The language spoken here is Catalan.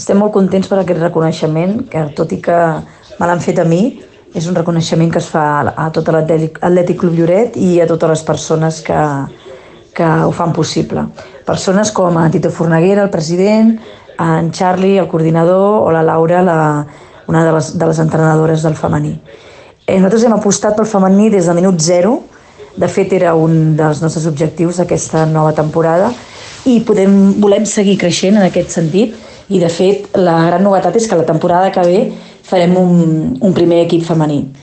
Estem molt contents per aquest reconeixement, que tot i que me l'han fet a mi, és un reconeixement que es fa a tot l'Atlètic Club Lloret i a totes les persones que, que ho fan possible. Persones com a Tito Forneguera, el president, en Charlie, el coordinador, o la Laura, la, una de les, de les entrenadores del femení. Eh, nosaltres hem apostat pel femení des del minut zero, de fet era un dels nostres objectius d'aquesta nova temporada i podem, volem seguir creixent en aquest sentit i de fet la gran novetat és que la temporada que ve farem un, un primer equip femení.